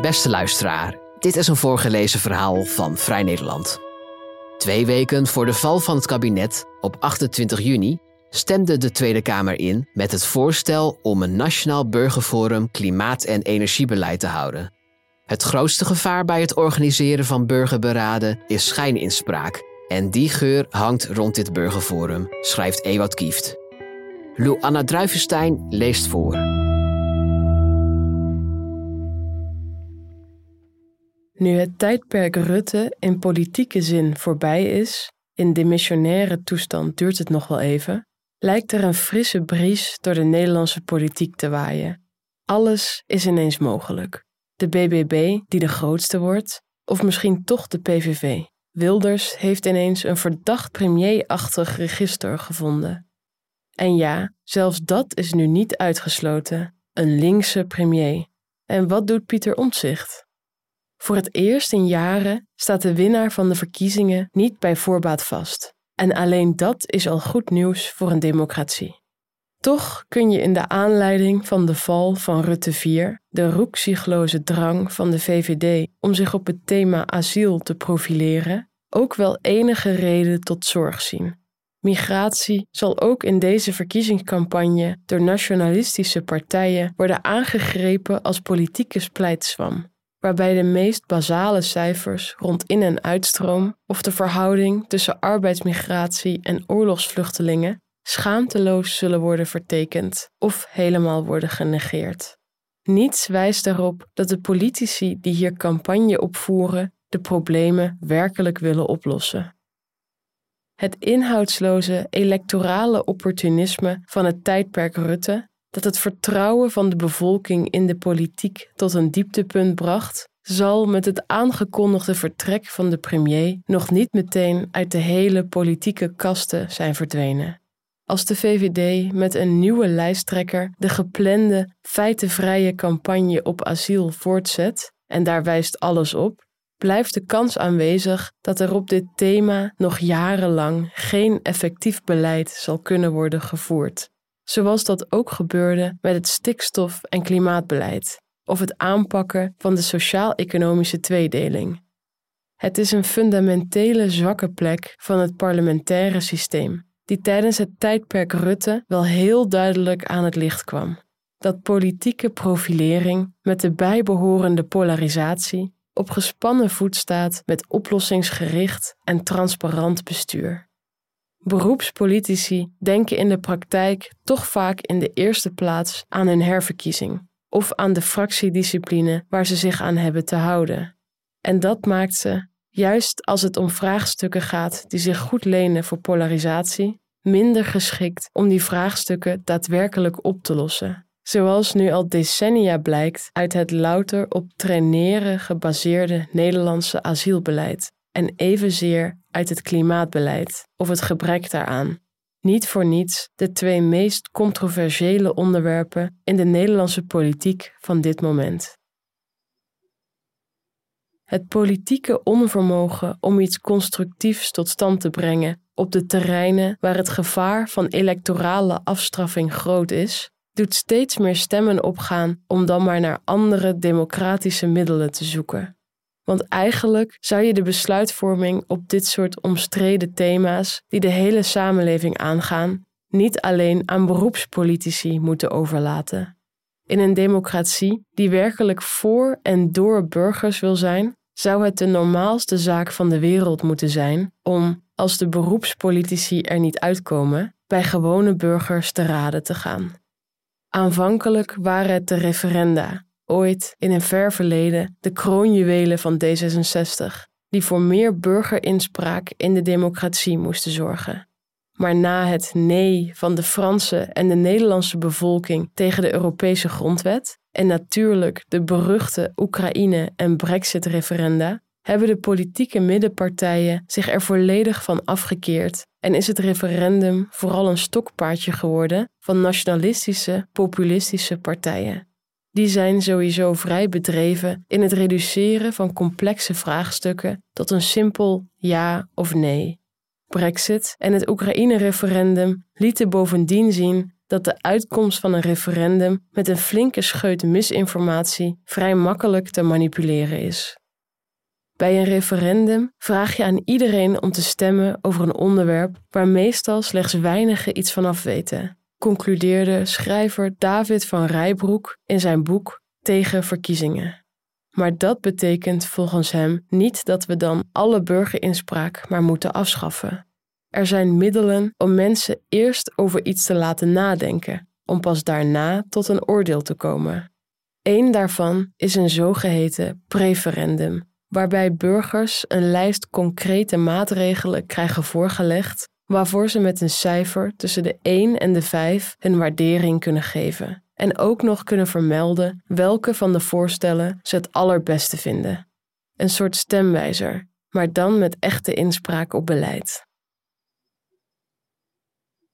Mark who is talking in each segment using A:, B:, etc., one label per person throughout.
A: Beste luisteraar, dit is een voorgelezen verhaal van Vrij Nederland. Twee weken voor de val van het kabinet, op 28 juni, stemde de Tweede Kamer in met het voorstel om een Nationaal Burgerforum Klimaat- en Energiebeleid te houden. Het grootste gevaar bij het organiseren van burgerberaden is schijninspraak. En die geur hangt rond dit burgerforum, schrijft Ewout Kieft. Lou Anna Druivenstein leest voor.
B: Nu het tijdperk Rutte in politieke zin voorbij is, in demissionaire toestand duurt het nog wel even, lijkt er een frisse bries door de Nederlandse politiek te waaien. Alles is ineens mogelijk. De BBB, die de grootste wordt, of misschien toch de PVV. Wilders heeft ineens een verdacht premierachtig register gevonden. En ja, zelfs dat is nu niet uitgesloten. Een linkse premier. En wat doet Pieter Omtzigt? Voor het eerst in jaren staat de winnaar van de verkiezingen niet bij voorbaat vast. En alleen dat is al goed nieuws voor een democratie. Toch kun je in de aanleiding van de val van Rutte IV, de roekzichtloze drang van de VVD om zich op het thema asiel te profileren, ook wel enige reden tot zorg zien. Migratie zal ook in deze verkiezingscampagne door nationalistische partijen worden aangegrepen als politieke splijtswam, waarbij de meest basale cijfers rond in- en uitstroom of de verhouding tussen arbeidsmigratie en oorlogsvluchtelingen schaamteloos zullen worden vertekend of helemaal worden genegeerd. Niets wijst erop dat de politici die hier campagne opvoeren de problemen werkelijk willen oplossen. Het inhoudsloze electorale opportunisme van het tijdperk Rutte, dat het vertrouwen van de bevolking in de politiek tot een dieptepunt bracht, zal met het aangekondigde vertrek van de premier nog niet meteen uit de hele politieke kasten zijn verdwenen. Als de VVD met een nieuwe lijsttrekker de geplande feitenvrije campagne op asiel voortzet, en daar wijst alles op, blijft de kans aanwezig dat er op dit thema nog jarenlang geen effectief beleid zal kunnen worden gevoerd, zoals dat ook gebeurde met het stikstof- en klimaatbeleid of het aanpakken van de sociaal-economische tweedeling. Het is een fundamentele zwakke plek van het parlementaire systeem, die tijdens het tijdperk Rutte wel heel duidelijk aan het licht kwam. Dat politieke profilering met de bijbehorende polarisatie op gespannen voet staat met oplossingsgericht en transparant bestuur. Beroepspolitici denken in de praktijk toch vaak in de eerste plaats aan hun herverkiezing of aan de fractiediscipline waar ze zich aan hebben te houden. En dat maakt ze, juist als het om vraagstukken gaat die zich goed lenen voor polarisatie, minder geschikt om die vraagstukken daadwerkelijk op te lossen. Zoals nu al decennia blijkt uit het louter op traineren gebaseerde Nederlandse asielbeleid en evenzeer uit het klimaatbeleid of het gebrek daaraan. Niet voor niets de twee meest controversiële onderwerpen in de Nederlandse politiek van dit moment. Het politieke onvermogen om iets constructiefs tot stand te brengen op de terreinen waar het gevaar van electorale afstraffing groot is, doet steeds meer stemmen opgaan om dan maar naar andere democratische middelen te zoeken. Want eigenlijk zou je de besluitvorming op dit soort omstreden thema's, die de hele samenleving aangaan, niet alleen aan beroepspolitici moeten overlaten. In een democratie die werkelijk voor en door burgers wil zijn, zou het de normaalste zaak van de wereld moeten zijn om, als de beroepspolitici er niet uitkomen, bij gewone burgers te raden te gaan. Aanvankelijk waren het de referenda, ooit in een ver verleden de kroonjuwelen van D66, die voor meer burgerinspraak in de democratie moesten zorgen. Maar na het nee van de Franse en de Nederlandse bevolking tegen de Europese grondwet en natuurlijk de beruchte Oekraïne- en Brexit-referenda, hebben de politieke middenpartijen zich er volledig van afgekeerd en is het referendum vooral een stokpaardje geworden van nationalistische, populistische partijen. Die zijn sowieso vrij bedreven in het reduceren van complexe vraagstukken tot een simpel ja of nee. Brexit en het Oekraïne-referendum lieten bovendien zien dat de uitkomst van een referendum met een flinke scheut misinformatie vrij makkelijk te manipuleren is. Bij een referendum vraag je aan iedereen om te stemmen over een onderwerp waar meestal slechts weinigen iets van af weten, concludeerde schrijver David van Rijbroek in zijn boek Tegen verkiezingen. Maar dat betekent volgens hem niet dat we dan alle burgerinspraak maar moeten afschaffen. Er zijn middelen om mensen eerst over iets te laten nadenken, om pas daarna tot een oordeel te komen. Eén daarvan is een zogeheten preferendum, waarbij burgers een lijst concrete maatregelen krijgen voorgelegd waarvoor ze met een cijfer tussen de 1 en de 5 hun waardering kunnen geven en ook nog kunnen vermelden welke van de voorstellen ze het allerbeste vinden. Een soort stemwijzer, maar dan met echte inspraak op beleid.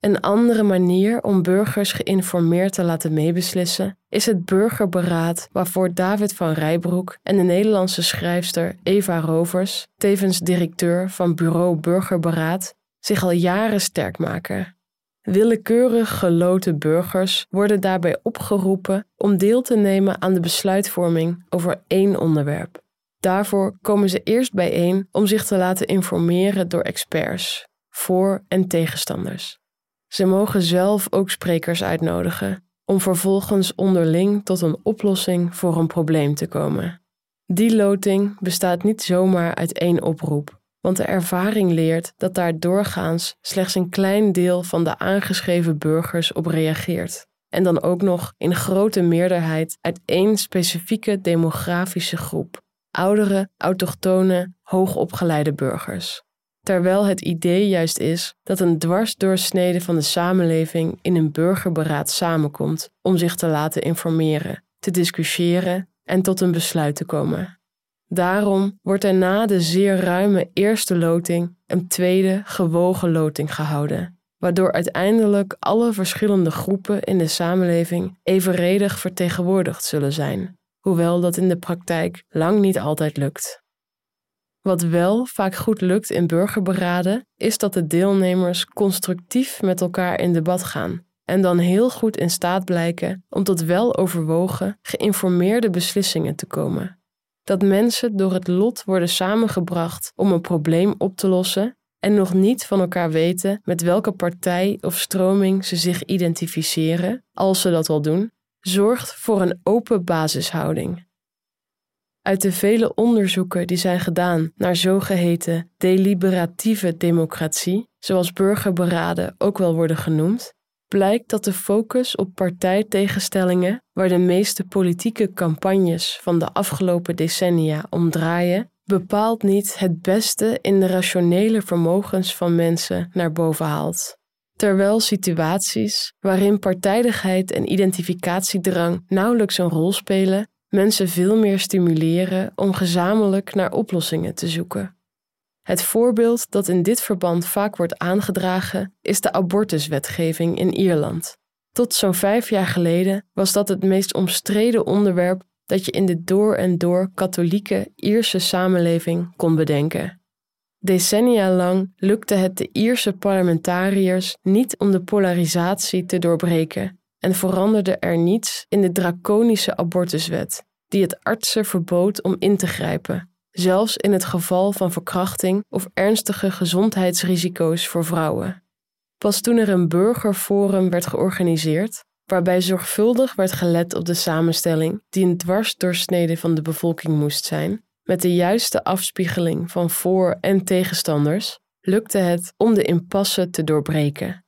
B: Een andere manier om burgers geïnformeerd te laten meebeslissen is het burgerberaad waarvoor David van Rijbroek en de Nederlandse schrijfster Eva Rovers, tevens directeur van Bureau Burgerberaad, zich al jaren sterk maken. Willekeurig geloten burgers worden daarbij opgeroepen om deel te nemen aan de besluitvorming over één onderwerp. Daarvoor komen ze eerst bijeen om zich te laten informeren door experts, voor- en tegenstanders. Ze mogen zelf ook sprekers uitnodigen om vervolgens onderling tot een oplossing voor een probleem te komen. Die loting bestaat niet zomaar uit één oproep, want de ervaring leert dat daar doorgaans slechts een klein deel van de aangeschreven burgers op reageert. En dan ook nog in grote meerderheid uit één specifieke demografische groep: oudere, autochtone, hoogopgeleide burgers terwijl het idee juist is dat een dwarsdoorsnede van de samenleving in een burgerberaad samenkomt om zich te laten informeren, te discussiëren en tot een besluit te komen. Daarom wordt er na de zeer ruime eerste loting een tweede gewogen loting gehouden, waardoor uiteindelijk alle verschillende groepen in de samenleving evenredig vertegenwoordigd zullen zijn, hoewel dat in de praktijk lang niet altijd lukt. Wat wel vaak goed lukt in burgerberaden, is dat de deelnemers constructief met elkaar in debat gaan en dan heel goed in staat blijken om tot wel overwogen, geïnformeerde beslissingen te komen. Dat mensen door het lot worden samengebracht om een probleem op te lossen en nog niet van elkaar weten met welke partij of stroming ze zich identificeren, als ze dat al doen, zorgt voor een open basishouding. Uit de vele onderzoeken die zijn gedaan naar zogeheten deliberatieve democratie, zoals burgerberaden ook wel worden genoemd, blijkt dat de focus op partijtegenstellingen, waar de meeste politieke campagnes van de afgelopen decennia om draaien, bepaalt niet het beste in de rationele vermogens van mensen naar boven haalt. Terwijl situaties waarin partijdigheid en identificatiedrang nauwelijks een rol spelen, mensen veel meer stimuleren om gezamenlijk naar oplossingen te zoeken. Het voorbeeld dat in dit verband vaak wordt aangedragen is de abortuswetgeving in Ierland. Tot zo'n vijf jaar geleden was dat het meest omstreden onderwerp dat je in de door en door katholieke Ierse samenleving kon bedenken. Decennia lang lukte het de Ierse parlementariërs niet om de polarisatie te doorbreken en veranderde er niets in de draconische abortuswet, die het artsen verbood om in te grijpen, zelfs in het geval van verkrachting of ernstige gezondheidsrisico's voor vrouwen. Pas toen er een burgerforum werd georganiseerd, waarbij zorgvuldig werd gelet op de samenstelling die een dwarsdoorsnede van de bevolking moest zijn, met de juiste afspiegeling van voor- en tegenstanders, lukte het om de impasse te doorbreken.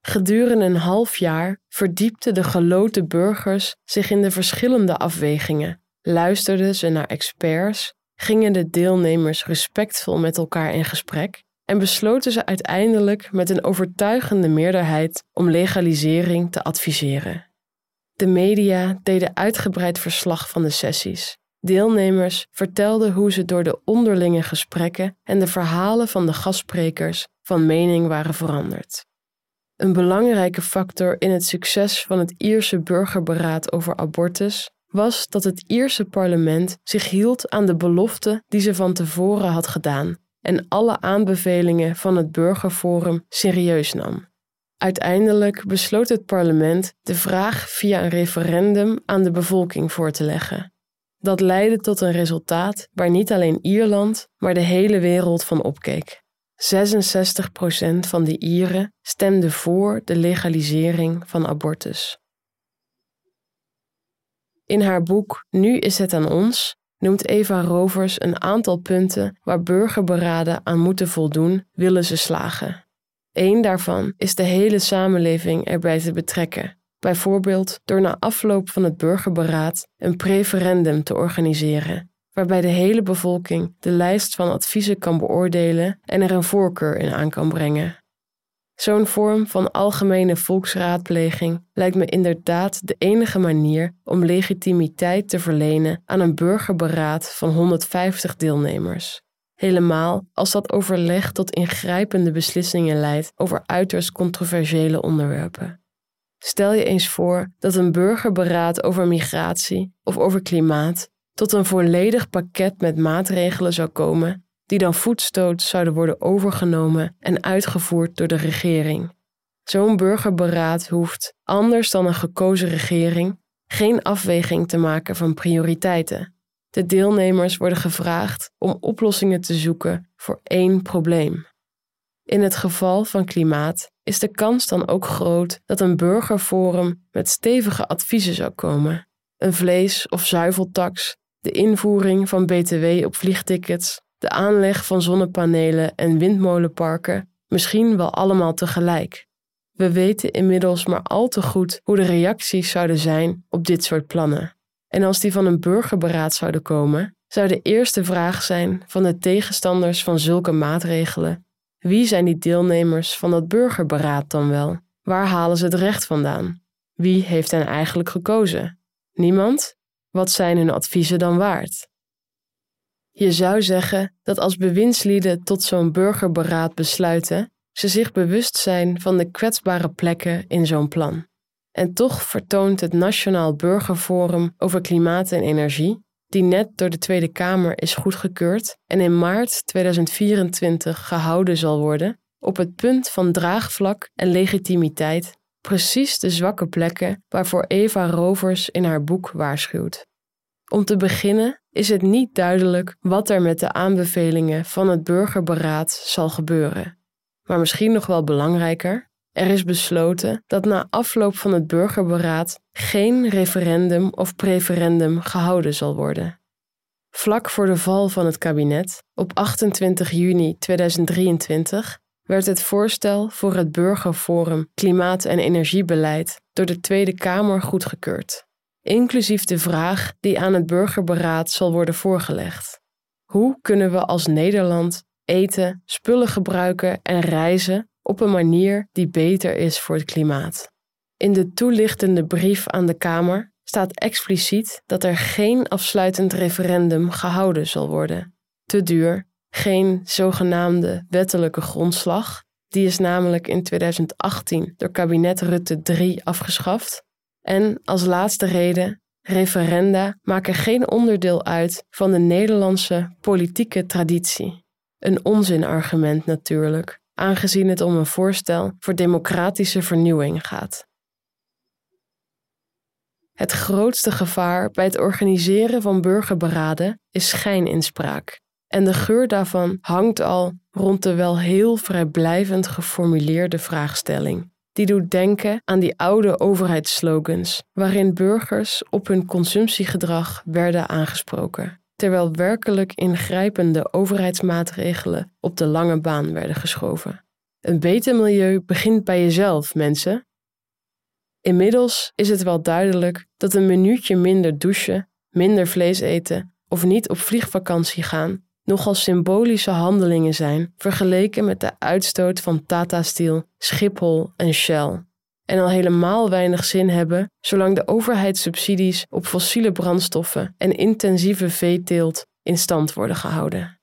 B: Gedurende een half jaar verdiepten de geloten burgers zich in de verschillende afwegingen, luisterden ze naar experts, gingen de deelnemers respectvol met elkaar in gesprek en besloten ze uiteindelijk met een overtuigende meerderheid om legalisering te adviseren. De media deden uitgebreid verslag van de sessies. Deelnemers vertelden hoe ze door de onderlinge gesprekken en de verhalen van de gastsprekers van mening waren veranderd. Een belangrijke factor in het succes van het Ierse burgerberaad over abortus was dat het Ierse parlement zich hield aan de belofte die ze van tevoren had gedaan en alle aanbevelingen van het burgerforum serieus nam. Uiteindelijk besloot het parlement de vraag via een referendum aan de bevolking voor te leggen. Dat leidde tot een resultaat waar niet alleen Ierland, maar de hele wereld van opkeek. 66% van de Ieren stemde voor de legalisering van abortus. In haar boek Nu is het aan ons noemt Eva Rovers een aantal punten waar burgerberaden aan moeten voldoen, willen ze slagen. Eén daarvan is de hele samenleving erbij te betrekken, bijvoorbeeld door na afloop van het burgerberaad een preferendum te organiseren, waarbij de hele bevolking de lijst van adviezen kan beoordelen en er een voorkeur in aan kan brengen. Zo'n vorm van algemene volksraadpleging lijkt me inderdaad de enige manier om legitimiteit te verlenen aan een burgerberaad van 150 deelnemers. Helemaal als dat overleg tot ingrijpende beslissingen leidt over uiterst controversiële onderwerpen. Stel je eens voor dat een burgerberaad over migratie of over klimaat tot een volledig pakket met maatregelen zou komen die dan voetstoot zouden worden overgenomen en uitgevoerd door de regering. Zo'n burgerberaad hoeft, anders dan een gekozen regering, geen afweging te maken van prioriteiten. De deelnemers worden gevraagd om oplossingen te zoeken voor één probleem. In het geval van klimaat is de kans dan ook groot dat een burgerforum met stevige adviezen zou komen. Een vlees- of zuiveltax, de invoering van BTW op vliegtickets de aanleg van zonnepanelen en windmolenparken misschien wel allemaal tegelijk. We weten inmiddels maar al te goed hoe de reacties zouden zijn op dit soort plannen. En als die van een burgerberaad zouden komen, zou de eerste vraag zijn van de tegenstanders van zulke maatregelen: wie zijn die deelnemers van dat burgerberaad dan wel? Waar halen ze het recht vandaan? Wie heeft hen eigenlijk gekozen? Niemand? Wat zijn hun adviezen dan waard? Je zou zeggen dat als bewindslieden tot zo'n burgerberaad besluiten, ze zich bewust zijn van de kwetsbare plekken in zo'n plan. En toch vertoont het Nationaal Burgerforum over Klimaat en Energie, die net door de Tweede Kamer is goedgekeurd en in maart 2024 gehouden zal worden, op het punt van draagvlak en legitimiteit precies de zwakke plekken waarvoor Eva Rovers in haar boek waarschuwt. Om te beginnen is het niet duidelijk wat er met de aanbevelingen van het burgerberaad zal gebeuren. Maar misschien nog wel belangrijker, er is besloten dat na afloop van het burgerberaad geen referendum of preferendum gehouden zal worden. Vlak voor de val van het kabinet, op 28 juni 2023, werd het voorstel voor het Burgerforum Klimaat- en Energiebeleid door de Tweede Kamer goedgekeurd inclusief de vraag die aan het burgerberaad zal worden voorgelegd. Hoe kunnen we als Nederland eten, spullen gebruiken en reizen op een manier die beter is voor het klimaat? In de toelichtende brief aan de Kamer staat expliciet dat er geen afsluitend referendum gehouden zal worden. Te duur, geen zogenaamde wettelijke grondslag, die is namelijk in 2018 door kabinet Rutte 3 afgeschaft, en als laatste reden, referenda maken geen onderdeel uit van de Nederlandse politieke traditie. Een onzinargument natuurlijk, aangezien het om een voorstel voor democratische vernieuwing gaat. Het grootste gevaar bij het organiseren van burgerberaden is schijninspraak. En de geur daarvan hangt al rond de wel heel vrijblijvend geformuleerde vraagstelling die doet denken aan die oude overheidsslogans, waarin burgers op hun consumptiegedrag werden aangesproken, terwijl werkelijk ingrijpende overheidsmaatregelen op de lange baan werden geschoven. Een beter milieu begint bij jezelf, mensen. Inmiddels is het wel duidelijk dat een minuutje minder douchen, minder vlees eten of niet op vliegvakantie gaan nogal symbolische handelingen zijn vergeleken met de uitstoot van Tata Steel, Schiphol en Shell. En al helemaal weinig zin hebben zolang de overheidssubsidies op fossiele brandstoffen en intensieve veeteelt in stand worden gehouden.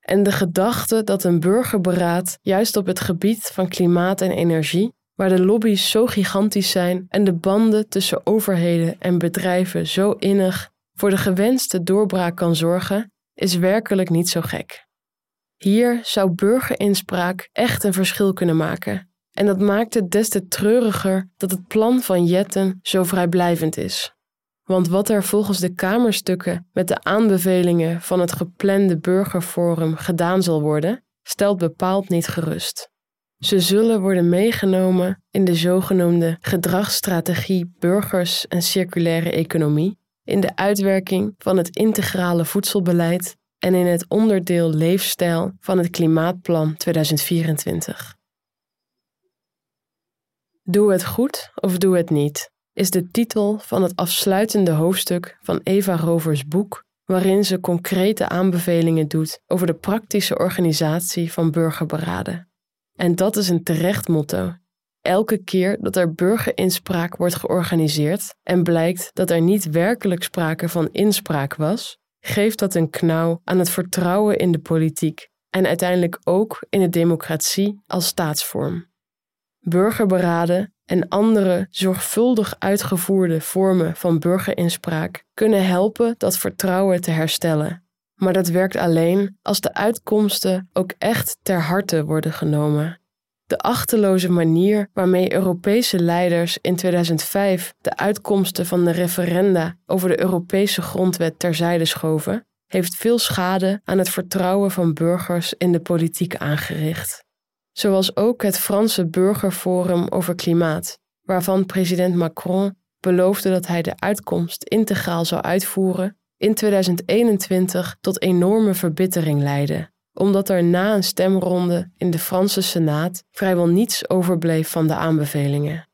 B: En de gedachte dat een burgerberaad juist op het gebied van klimaat en energie, waar de lobby's zo gigantisch zijn en de banden tussen overheden en bedrijven zo innig, voor de gewenste doorbraak kan zorgen, is werkelijk niet zo gek. Hier zou burgerinspraak echt een verschil kunnen maken, En dat maakt het des te treuriger dat het plan van Jetten zo vrijblijvend is. Want wat er volgens de Kamerstukken met de aanbevelingen van het geplande burgerforum gedaan zal worden, stelt bepaald niet gerust. Ze zullen worden meegenomen in de zogenoemde gedragsstrategie burgers en circulaire economie, in de uitwerking van het integrale voedselbeleid en in het onderdeel leefstijl van het Klimaatplan 2024. Doe het goed of doe het niet, is de titel van het afsluitende hoofdstuk van Eva Rovers boek, waarin ze concrete aanbevelingen doet over de praktische organisatie van burgerberaden. En dat is een terecht motto. Elke keer dat er burgerinspraak wordt georganiseerd en blijkt dat er niet werkelijk sprake van inspraak was, geeft dat een knauw aan het vertrouwen in de politiek en uiteindelijk ook in de democratie als staatsvorm. Burgerberaden en andere zorgvuldig uitgevoerde vormen van burgerinspraak kunnen helpen dat vertrouwen te herstellen. Maar dat werkt alleen als de uitkomsten ook echt ter harte worden genomen. De achteloze manier waarmee Europese leiders in 2005 de uitkomsten van de referenda over de Europese grondwet terzijde schoven, heeft veel schade aan het vertrouwen van burgers in de politiek aangericht. Zoals ook het Franse Burgerforum over klimaat, waarvan president Macron beloofde dat hij de uitkomst integraal zou uitvoeren, in 2021 tot enorme verbittering leidde omdat er na een stemronde in de Franse Senaat vrijwel niets overbleef van de aanbevelingen.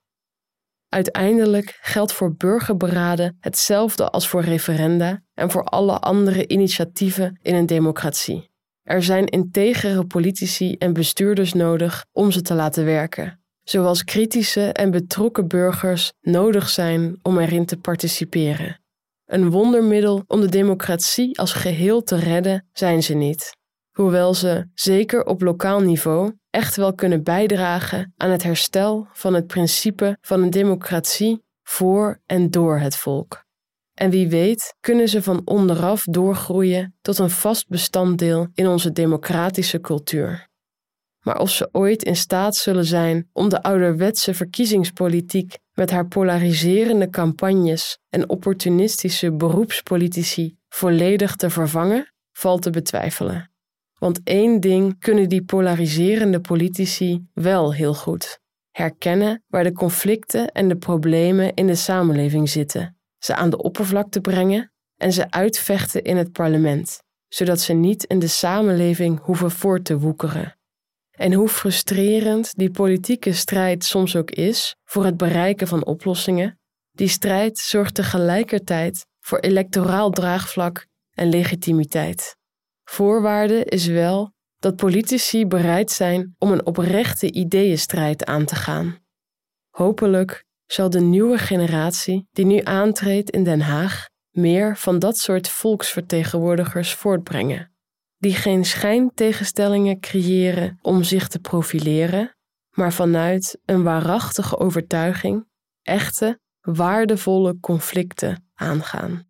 B: Uiteindelijk geldt voor burgerberaden hetzelfde als voor referenda en voor alle andere initiatieven in een democratie. Er zijn integere politici en bestuurders nodig om ze te laten werken, zoals kritische en betrokken burgers nodig zijn om erin te participeren. Een wondermiddel om de democratie als geheel te redden zijn ze niet hoewel ze, zeker op lokaal niveau, echt wel kunnen bijdragen aan het herstel van het principe van een democratie voor en door het volk. En wie weet kunnen ze van onderaf doorgroeien tot een vast bestanddeel in onze democratische cultuur. Maar of ze ooit in staat zullen zijn om de ouderwetse verkiezingspolitiek met haar polariserende campagnes en opportunistische beroepspolitici volledig te vervangen, valt te betwijfelen. Want één ding kunnen die polariserende politici wel heel goed: herkennen waar de conflicten en de problemen in de samenleving zitten, ze aan de oppervlakte brengen en ze uitvechten in het parlement, zodat ze niet in de samenleving hoeven voort te woekeren. En hoe frustrerend die politieke strijd soms ook is voor het bereiken van oplossingen, die strijd zorgt tegelijkertijd voor electoraal draagvlak en legitimiteit. Voorwaarde is wel dat politici bereid zijn om een oprechte ideeënstrijd aan te gaan. Hopelijk zal de nieuwe generatie die nu aantreedt in Den Haag meer van dat soort volksvertegenwoordigers voortbrengen, die geen schijntegenstellingen creëren om zich te profileren, maar vanuit een waarachtige overtuiging echte, waardevolle conflicten aangaan.